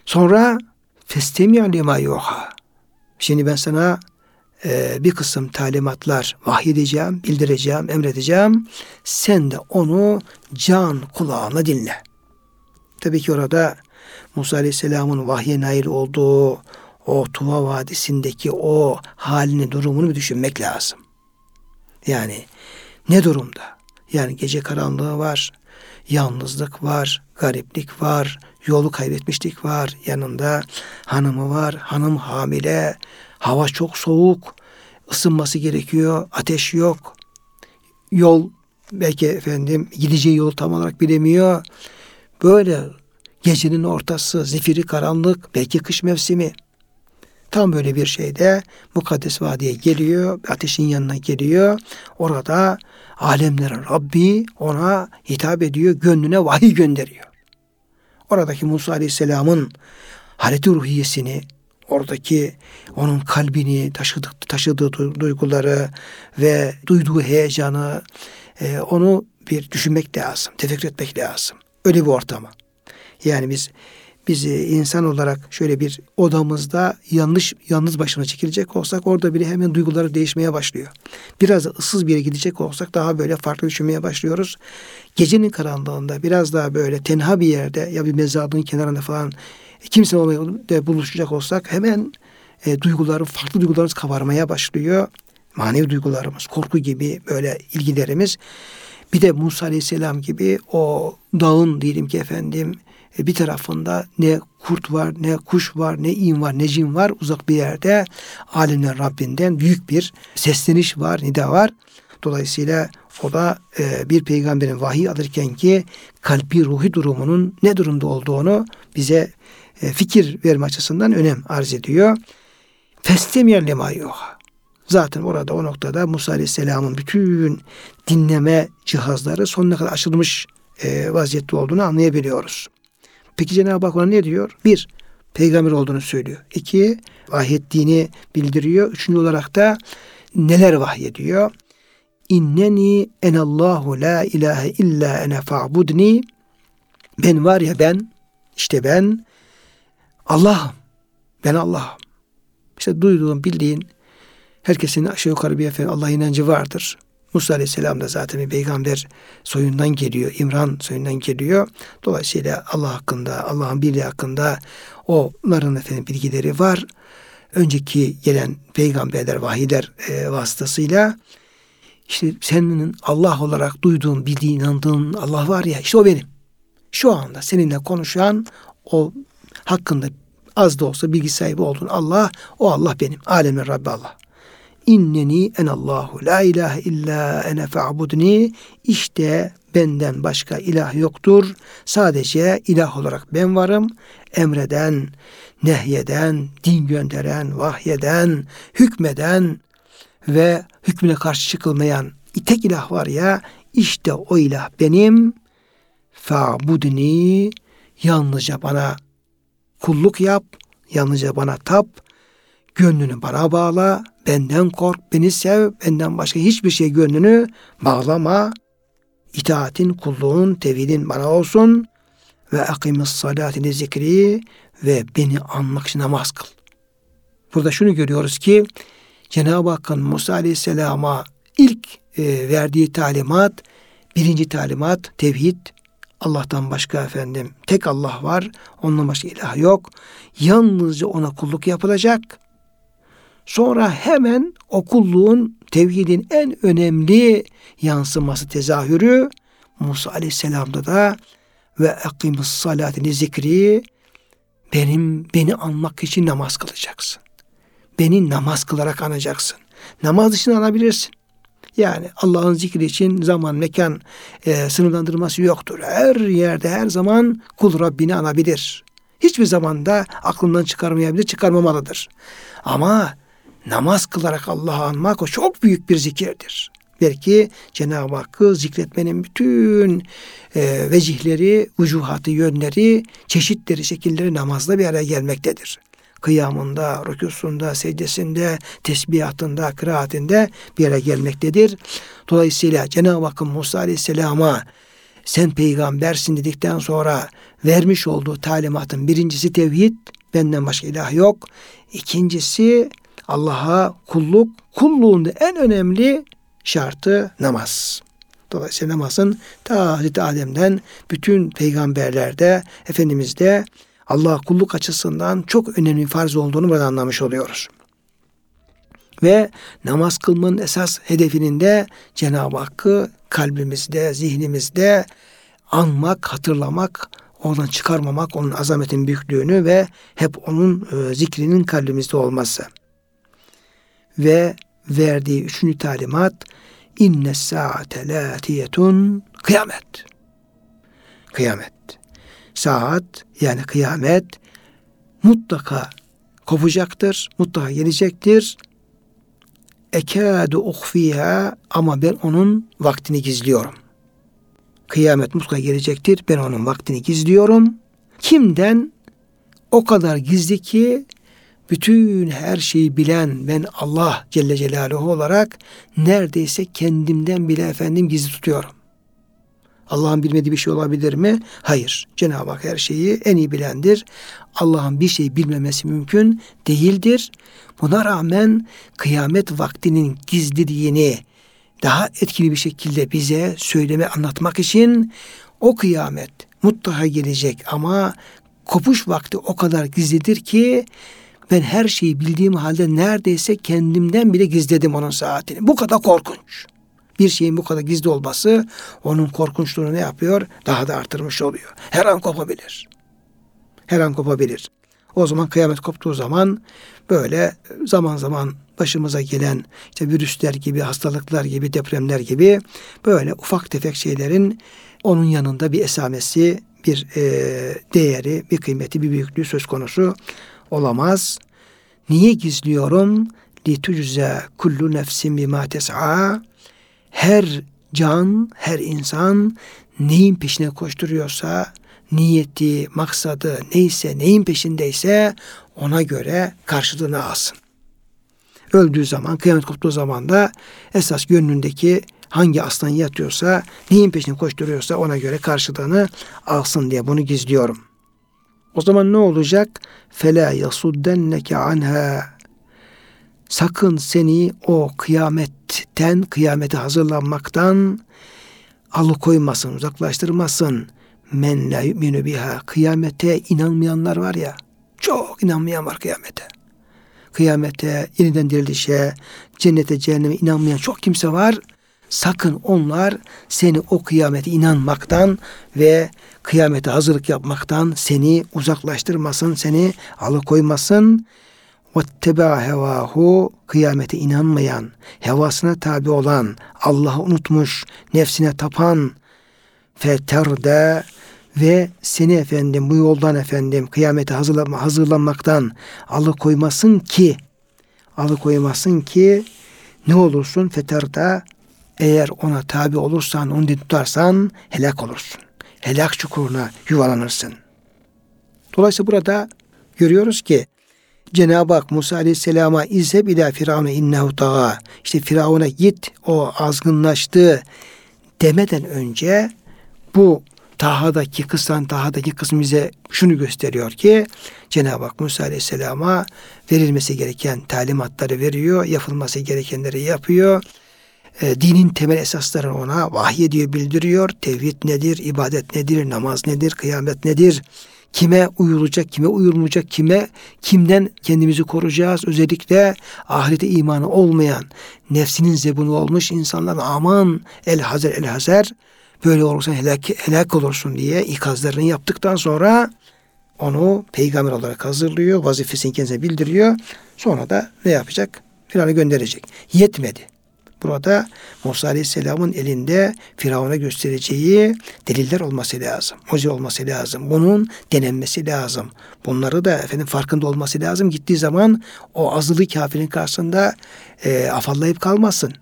Sonra festemi lima yuha. Şimdi ben sana e, bir kısım talimatlar vahyedeceğim, bildireceğim, emredeceğim. Sen de onu can kulağına dinle. Tabii ki orada Musa Aleyhisselam'ın vahye nail olduğu o Tuva Vadisi'ndeki o halini, durumunu bir düşünmek lazım. Yani ne durumda? Yani gece karanlığı var, yalnızlık var, gariplik var, yolu kaybetmişlik var, yanında hanımı var, hanım hamile, hava çok soğuk, ısınması gerekiyor, ateş yok, yol belki efendim gideceği yol tam olarak bilemiyor. Böyle gecenin ortası, zifiri karanlık, belki kış mevsimi. Tam böyle bir şeyde Mukaddes Vadi'ye geliyor, ateşin yanına geliyor. Orada alemlerin Rabbi ona hitap ediyor, gönlüne vahiy gönderiyor. Oradaki Musa Aleyhisselam'ın haleti ruhiyesini, oradaki onun kalbini taşıdığı, taşıdığı duyguları ve duyduğu heyecanı e, onu bir düşünmek lazım, tefekkür etmek lazım. Öyle bir ortama. Yani biz biz insan olarak şöyle bir odamızda yanlış yalnız başına çekilecek olsak orada bile hemen duyguları değişmeye başlıyor. Biraz da ıssız bir yere gidecek olsak daha böyle farklı düşünmeye başlıyoruz. Gecenin karanlığında biraz daha böyle tenha bir yerde ya bir mezarlığın kenarında falan kimse olmayıp buluşacak olsak hemen e, duyguların farklı duygularımız kabarmaya başlıyor. Manevi duygularımız, korku gibi böyle ilgilerimiz. Bir de Musa Aleyhisselam gibi o dağın diyelim ki efendim e, bir tarafında ne kurt var, ne kuş var, ne in var, ne cin var. Uzak bir yerde alemler Rabbinden büyük bir sesleniş var, nida var. Dolayısıyla o da e, bir peygamberin vahiy alırken ki kalbi ruhi durumunun ne durumda olduğunu bize e, fikir verme açısından önem arz ediyor. Festemir lema yuha. Zaten orada o noktada Musa Aleyhisselam'ın bütün dinleme cihazları sonuna kadar açılmış e, vaziyette olduğunu anlayabiliyoruz. Peki Cenab-ı Hak ona ne diyor? Bir, peygamber olduğunu söylüyor. İki, vahyettiğini bildiriyor. Üçüncü olarak da neler vahyediyor? İnneni enallahu la ilahe illa ene fa'budni. Ben var ya ben, işte ben Allah'ım. Ben Allah'ım. İşte duyduğun, bildiğin herkesin aşağı yukarı bir efendim Allah inancı vardır. Musa Aleyhisselam da zaten bir peygamber soyundan geliyor. İmran soyundan geliyor. Dolayısıyla Allah hakkında, Allah'ın birliği hakkında onların efendim bilgileri var. Önceki gelen peygamberler, vahiyler e, vasıtasıyla işte senin Allah olarak duyduğun, bildiğin, inandığın Allah var ya işte o benim. Şu anda seninle konuşan o hakkında az da olsa bilgi sahibi olduğun Allah, o Allah benim. Alemin Rabbi Allah. İnneni enallahu la ilahe illa ene fa'budni. İşte benden başka ilah yoktur. Sadece ilah olarak ben varım. Emreden, nehyeden, din gönderen, vahyeden, hükmeden ve hükmüne karşı çıkılmayan tek ilah var ya işte o ilah benim fa'budni yalnızca bana kulluk yap, yalnızca bana tap, gönlünü bana bağla, benden kork, beni sev, benden başka hiçbir şey gönlünü bağlama. İtaatin, kulluğun, tevhidin bana olsun ve akimis salatini zikri ve beni anmak için namaz kıl. Burada şunu görüyoruz ki Cenab-ı Hakk'ın Musa Aleyhisselam'a ilk e, verdiği talimat, birinci talimat tevhid, Allah'tan başka efendim tek Allah var. Ondan başka ilah yok. Yalnızca ona kulluk yapılacak. Sonra hemen o kulluğun tevhidin en önemli yansıması tezahürü Musa Aleyhisselam'da da ve akimus salatini zikri benim beni anmak için namaz kılacaksın. Beni namaz kılarak anacaksın. Namaz için anabilirsin. Yani Allah'ın zikri için zaman, mekan e, sınırlandırması yoktur. Her yerde, her zaman kul Rabbini anabilir. Hiçbir zamanda aklından çıkarmayabilir, çıkarmamalıdır. Ama namaz kılarak Allah'ı anmak o çok büyük bir zikirdir. Belki Cenab-ı Hakk'ı zikretmenin bütün e, vecihleri, vücuhatı, yönleri, çeşitleri, şekilleri namazda bir araya gelmektedir kıyamında, rükûsunda, secdesinde, tesbihatında, kıraatinde bir yere gelmektedir. Dolayısıyla Cenab-ı Hakk'ın Musa Aleyhisselam'a sen peygambersin dedikten sonra vermiş olduğu talimatın birincisi tevhid, benden başka ilah yok. İkincisi Allah'a kulluk, kulluğunda en önemli şartı namaz. Dolayısıyla namazın ta Hazreti Adem'den bütün peygamberlerde, Efendimiz'de Allah kulluk açısından çok önemli farz olduğunu burada anlamış oluyoruz. Ve namaz kılmanın esas hedefinin de Cenab-ı Hakk'ı kalbimizde, zihnimizde anmak, hatırlamak, oradan çıkarmamak, onun azametin büyüklüğünü ve hep onun e, zikrinin kalbimizde olması. Ve verdiği üçüncü talimat inne saate latiyetun kıyamet. Kıyamet saat yani kıyamet mutlaka kopacaktır, mutlaka gelecektir. Ekâdu uhfiha ama ben onun vaktini gizliyorum. Kıyamet mutlaka gelecektir. Ben onun vaktini gizliyorum. Kimden? O kadar gizli ki bütün her şeyi bilen ben Allah Celle Celaluhu olarak neredeyse kendimden bile efendim gizli tutuyorum. Allah'ın bilmediği bir şey olabilir mi? Hayır. Cenab-ı Hak her şeyi en iyi bilendir. Allah'ın bir şey bilmemesi mümkün değildir. Buna rağmen kıyamet vaktinin gizliliğini daha etkili bir şekilde bize söyleme anlatmak için o kıyamet mutlaka gelecek ama kopuş vakti o kadar gizlidir ki ben her şeyi bildiğim halde neredeyse kendimden bile gizledim onun saatini. Bu kadar korkunç bir şeyin bu kadar gizli olması onun korkunçluğunu ne yapıyor? Daha da artırmış oluyor. Her an kopabilir. Her an kopabilir. O zaman kıyamet koptuğu zaman böyle zaman zaman başımıza gelen işte virüsler gibi, hastalıklar gibi, depremler gibi böyle ufak tefek şeylerin onun yanında bir esamesi, bir e, değeri, bir kıymeti, bir büyüklüğü söz konusu olamaz. Niye gizliyorum? Litücze kullu nefsin bima tes'a. Her can, her insan neyin peşine koşturuyorsa, niyeti, maksadı neyse, neyin peşindeyse ona göre karşılığını alsın. Öldüğü zaman, kıyamet koptuğu zaman da esas gönlündeki hangi aslan yatıyorsa, neyin peşine koşturuyorsa ona göre karşılığını alsın diye bunu gizliyorum.'' O zaman ne olacak? Fela yasuddenneke anha sakın seni o kıyametten, kıyamete hazırlanmaktan alıkoymasın, uzaklaştırmasın. Men la yu'minu biha. Kıyamete inanmayanlar var ya, çok inanmayan var kıyamete. Kıyamete, yeniden dirilişe, cennete, cehenneme inanmayan çok kimse var. Sakın onlar seni o kıyamete inanmaktan ve kıyamete hazırlık yapmaktan seni uzaklaştırmasın, seni alıkoymasın. vetteba hevahu kıyamete inanmayan, hevasına tabi olan, Allah'ı unutmuş, nefsine tapan feterde ve seni efendim bu yoldan efendim kıyamete hazırlanma, hazırlanmaktan alıkoymasın ki alıkoymasın ki ne olursun? feterda eğer ona tabi olursan, onu tutarsan helak olursun. Helak çukuruna yuvalanırsın. Dolayısıyla burada görüyoruz ki Cenab-ı Hak Musa Aleyhisselam'a izheb ila firavuna innehu tağa. İşte Firavun'a git o azgınlaştı demeden önce bu Taha'daki kıssan Taha'daki kısım bize şunu gösteriyor ki Cenab-ı Hak Musa Aleyhisselam'a verilmesi gereken talimatları veriyor, yapılması gerekenleri yapıyor. E, dinin temel esaslarını ona vahiy ediyor, bildiriyor. Tevhid nedir, ibadet nedir, namaz nedir, kıyamet nedir? Kime uyulacak, kime uyulmayacak, kime, kimden kendimizi koruyacağız? Özellikle ahirete imanı olmayan, nefsinin zebunu olmuş insanlar aman el hazer el hazer böyle olursan helak, helak olursun diye ikazlarını yaptıktan sonra onu peygamber olarak hazırlıyor, vazifesini kendisine bildiriyor. Sonra da ne yapacak? Firavun'a gönderecek. Yetmedi. Burada Musa Aleyhisselam'ın elinde Firavun'a göstereceği deliller olması lazım. Mucize olması lazım. Bunun denenmesi lazım. Bunları da efendim farkında olması lazım. Gittiği zaman o azılı kafirin karşısında e, afallayıp kalmasın.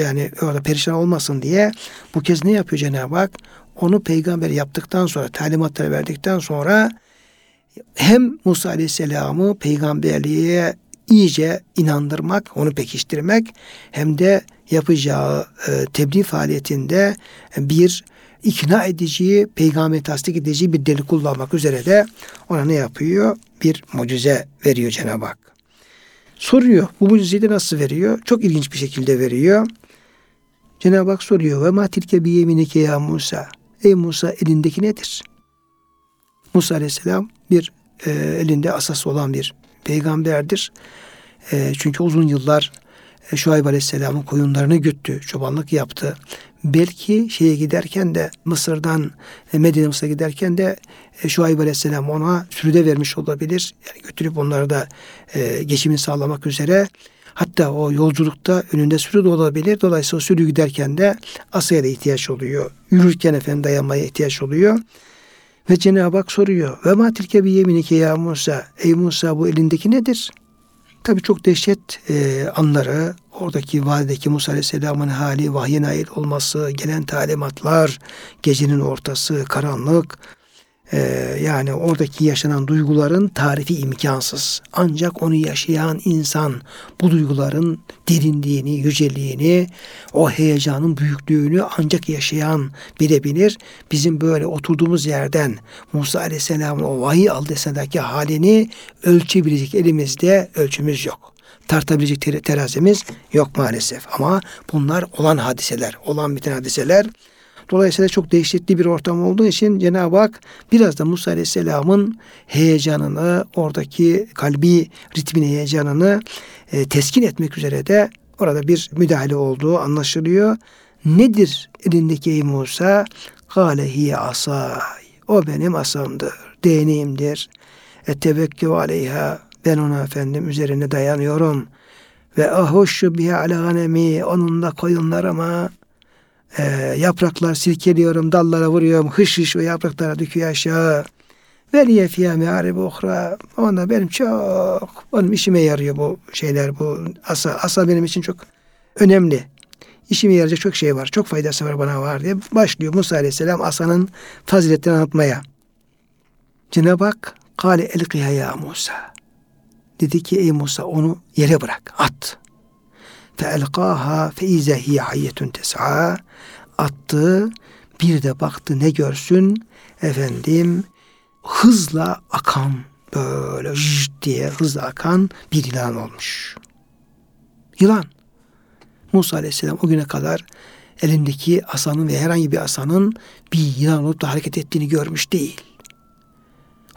Yani orada perişan olmasın diye bu kez ne yapıyor Cenab-ı Hak? Onu peygamber yaptıktan sonra, talimatları verdikten sonra hem Musa Aleyhisselam'ı peygamberliğe iyice inandırmak, onu pekiştirmek hem de yapacağı e, tebliğ faaliyetinde bir ikna edici, peygamber tasdik edici bir deli kullanmak üzere de ona ne yapıyor? Bir mucize veriyor Cenab-ı Hak. Soruyor. Bu mucizeyi de nasıl veriyor? Çok ilginç bir şekilde veriyor. Cenab-ı Hak soruyor. Ve ma tilke bi yeminike ya Musa. Ey Musa elindeki nedir? Musa Aleyhisselam bir e, elinde asası olan bir peygamberdir. E, çünkü uzun yıllar e, Şuayb Aleyhisselam'ın koyunlarını güttü, çobanlık yaptı. Belki şeye giderken de Mısır'dan e, Medine Mısır'a giderken de e, Şuayb Aleyhisselam ona sürüde vermiş olabilir. Yani götürüp onları da e, geçimini sağlamak üzere Hatta o yolculukta önünde sürü de olabilir. Dolayısıyla sürü giderken de asaya da ihtiyaç oluyor. Yürürken efendim dayanmaya ihtiyaç oluyor. Ve Cenab-ı Hak soruyor. Ve ma tilke bi yeminike ya Musa. Ey Musa bu elindeki nedir? Tabi çok dehşet e, anları, oradaki vadideki Musa Aleyhisselam'ın hali, vahyin ait olması, gelen talimatlar, gecenin ortası, karanlık, ee, yani oradaki yaşanan duyguların tarifi imkansız. Ancak onu yaşayan insan bu duyguların derinliğini, yüceliğini, o heyecanın büyüklüğünü ancak yaşayan bilebilir. Bizim böyle oturduğumuz yerden Musa Aleyhisselam'ın o vahiy aldesindeki halini ölçebilecek elimizde ölçümüz yok tartabilecek terazimiz yok maalesef. Ama bunlar olan hadiseler, olan biten hadiseler. Dolayısıyla çok dehşetli bir ortam olduğu için Cenab-ı Hak biraz da Musa Aleyhisselam'ın heyecanını, oradaki kalbi ritmin heyecanını e, teskin etmek üzere de orada bir müdahale olduğu anlaşılıyor. Nedir elindeki ey Musa? Kale hiye asay. O benim asamdır, değneğimdir. Ettevekkü aleyha. Ben ona efendim üzerine dayanıyorum. Ve ahuşşu biha ala ganemi. Onunla koyunlarıma e, yapraklar silkeliyorum, dallara vuruyorum, hış hış ve yapraklara döküyor aşağı. Veliye fiyâ me'arib uhra. Ona benim çok, benim işime yarıyor bu şeyler, bu asa. Asa benim için çok önemli. İşime yarayacak çok şey var, çok faydası var bana var diye başlıyor Musa Aleyhisselam asanın faziletini anlatmaya. Cenab-ı Hak, Kale elkiha ya Musa. Dedi ki ey Musa onu yere bırak, at. فَاَلْقَاهَا فَاِذَا هِيَ حَيَّةٌ تَسْعَى Attı, bir de baktı ne görsün? Efendim, hızla akan, böyle jt diye hızla akan bir yılan olmuş. Yılan. Musa Aleyhisselam o güne kadar elindeki asanın ve herhangi bir asanın bir yılan olup da hareket ettiğini görmüş değil.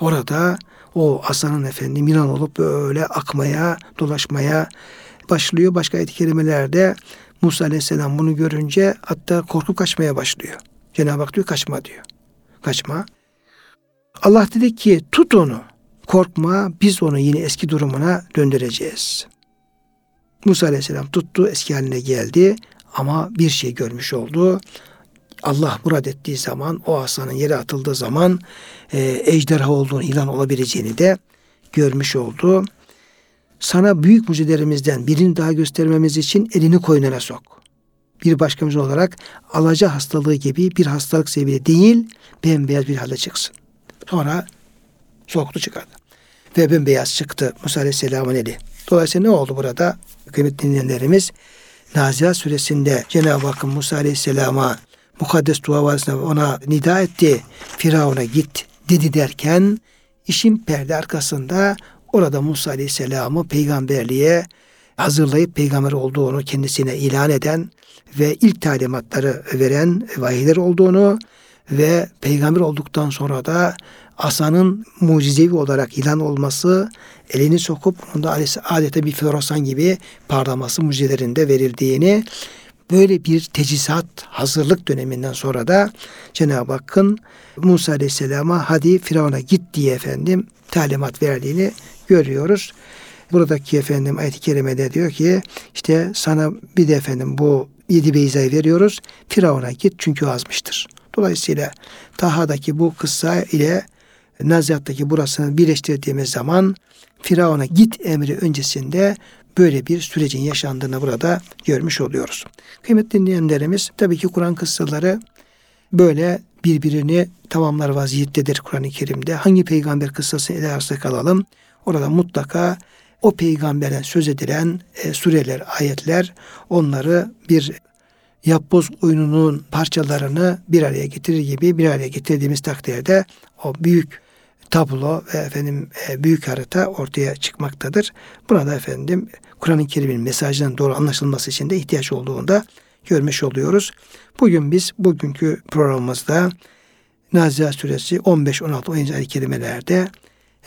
Orada o asanın efendim yılan olup böyle akmaya, dolaşmaya, başlıyor. Başka ayet-i kerimelerde Musa Aleyhisselam bunu görünce hatta korkup kaçmaya başlıyor. Cenab-ı Hak diyor kaçma diyor. Kaçma. Allah dedi ki tut onu. Korkma biz onu yine eski durumuna döndüreceğiz. Musa Aleyhisselam tuttu eski haline geldi ama bir şey görmüş oldu. Allah murad ettiği zaman o asanın yere atıldığı zaman e, ejderha olduğunu ilan olabileceğini de görmüş oldu. Sana büyük mucizelerimizden birini daha göstermemiz için elini koynuna sok. Bir başkamız olarak alaca hastalığı gibi bir hastalık sebebi değil, bembeyaz bir halde çıksın. Sonra soktu çıkardı. Ve bembeyaz çıktı Musa Aleyhisselam'ın eli. Dolayısıyla ne oldu burada? Kıymetli dinleyenlerimiz Nazihat suresinde Cenab-ı Hakk'ın Musa Aleyhisselam'a mukaddes dua varisine ona nida etti. Firavun'a git dedi derken işin perde arkasında orada Musa Aleyhisselam'ı peygamberliğe hazırlayıp peygamber olduğunu kendisine ilan eden ve ilk talimatları veren vahiyler olduğunu ve peygamber olduktan sonra da asanın mucizevi olarak ilan olması, elini sokup onda adeta bir floresan gibi parlaması mucizelerinde verildiğini böyle bir tecizat hazırlık döneminden sonra da Cenab-ı Hakk'ın Musa Aleyhisselam'a hadi Firavun'a git diye efendim talimat verdiğini görüyoruz. Buradaki efendim ayet-i kerimede diyor ki işte sana bir de efendim bu yedi beyzayı veriyoruz. Firavun'a git çünkü azmıştır. Dolayısıyla Taha'daki bu kıssa ile Nazihat'taki burasını birleştirdiğimiz zaman Firavun'a git emri öncesinde böyle bir sürecin yaşandığını burada görmüş oluyoruz. Kıymetli dinleyenlerimiz tabii ki Kur'an kıssaları böyle birbirini tamamlar vaziyettedir Kur'an-ı Kerim'de. Hangi peygamber kıssasını ele alırsak alalım orada mutlaka o peygamberden söz edilen e, sureler, ayetler onları bir yapboz oyununun parçalarını bir araya getirir gibi bir araya getirdiğimiz takdirde o büyük tablo ve efendim e, büyük harita ortaya çıkmaktadır. Buna da efendim Kur'an-ı Kerim'in mesajının doğru anlaşılması için de ihtiyaç olduğunda görmüş oluyoruz. Bugün biz bugünkü programımızda Nazihat Suresi 15, 16, 17 ayet kelimelerde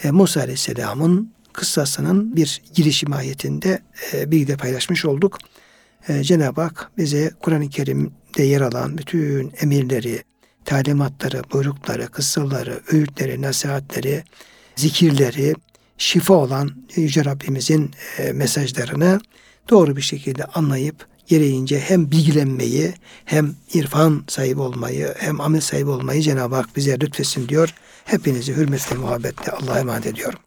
e, Musa Aleyhisselam'ın kıssasının bir girişim ayetinde e, bilgi de paylaşmış olduk. E, Cenab-ı Hak bize Kur'an-ı Kerim'de yer alan bütün emirleri, talimatları, buyrukları, kıssaları, öğütleri, nasihatleri, zikirleri, şifa olan Yüce Rabbimizin e, mesajlarını doğru bir şekilde anlayıp gereğince hem bilgilenmeyi hem irfan sahibi olmayı hem amel sahibi olmayı Cenab-ı Hak bize lütfesin diyor. Hepinizi hürmetle muhabbetle Allah'a emanet ediyorum.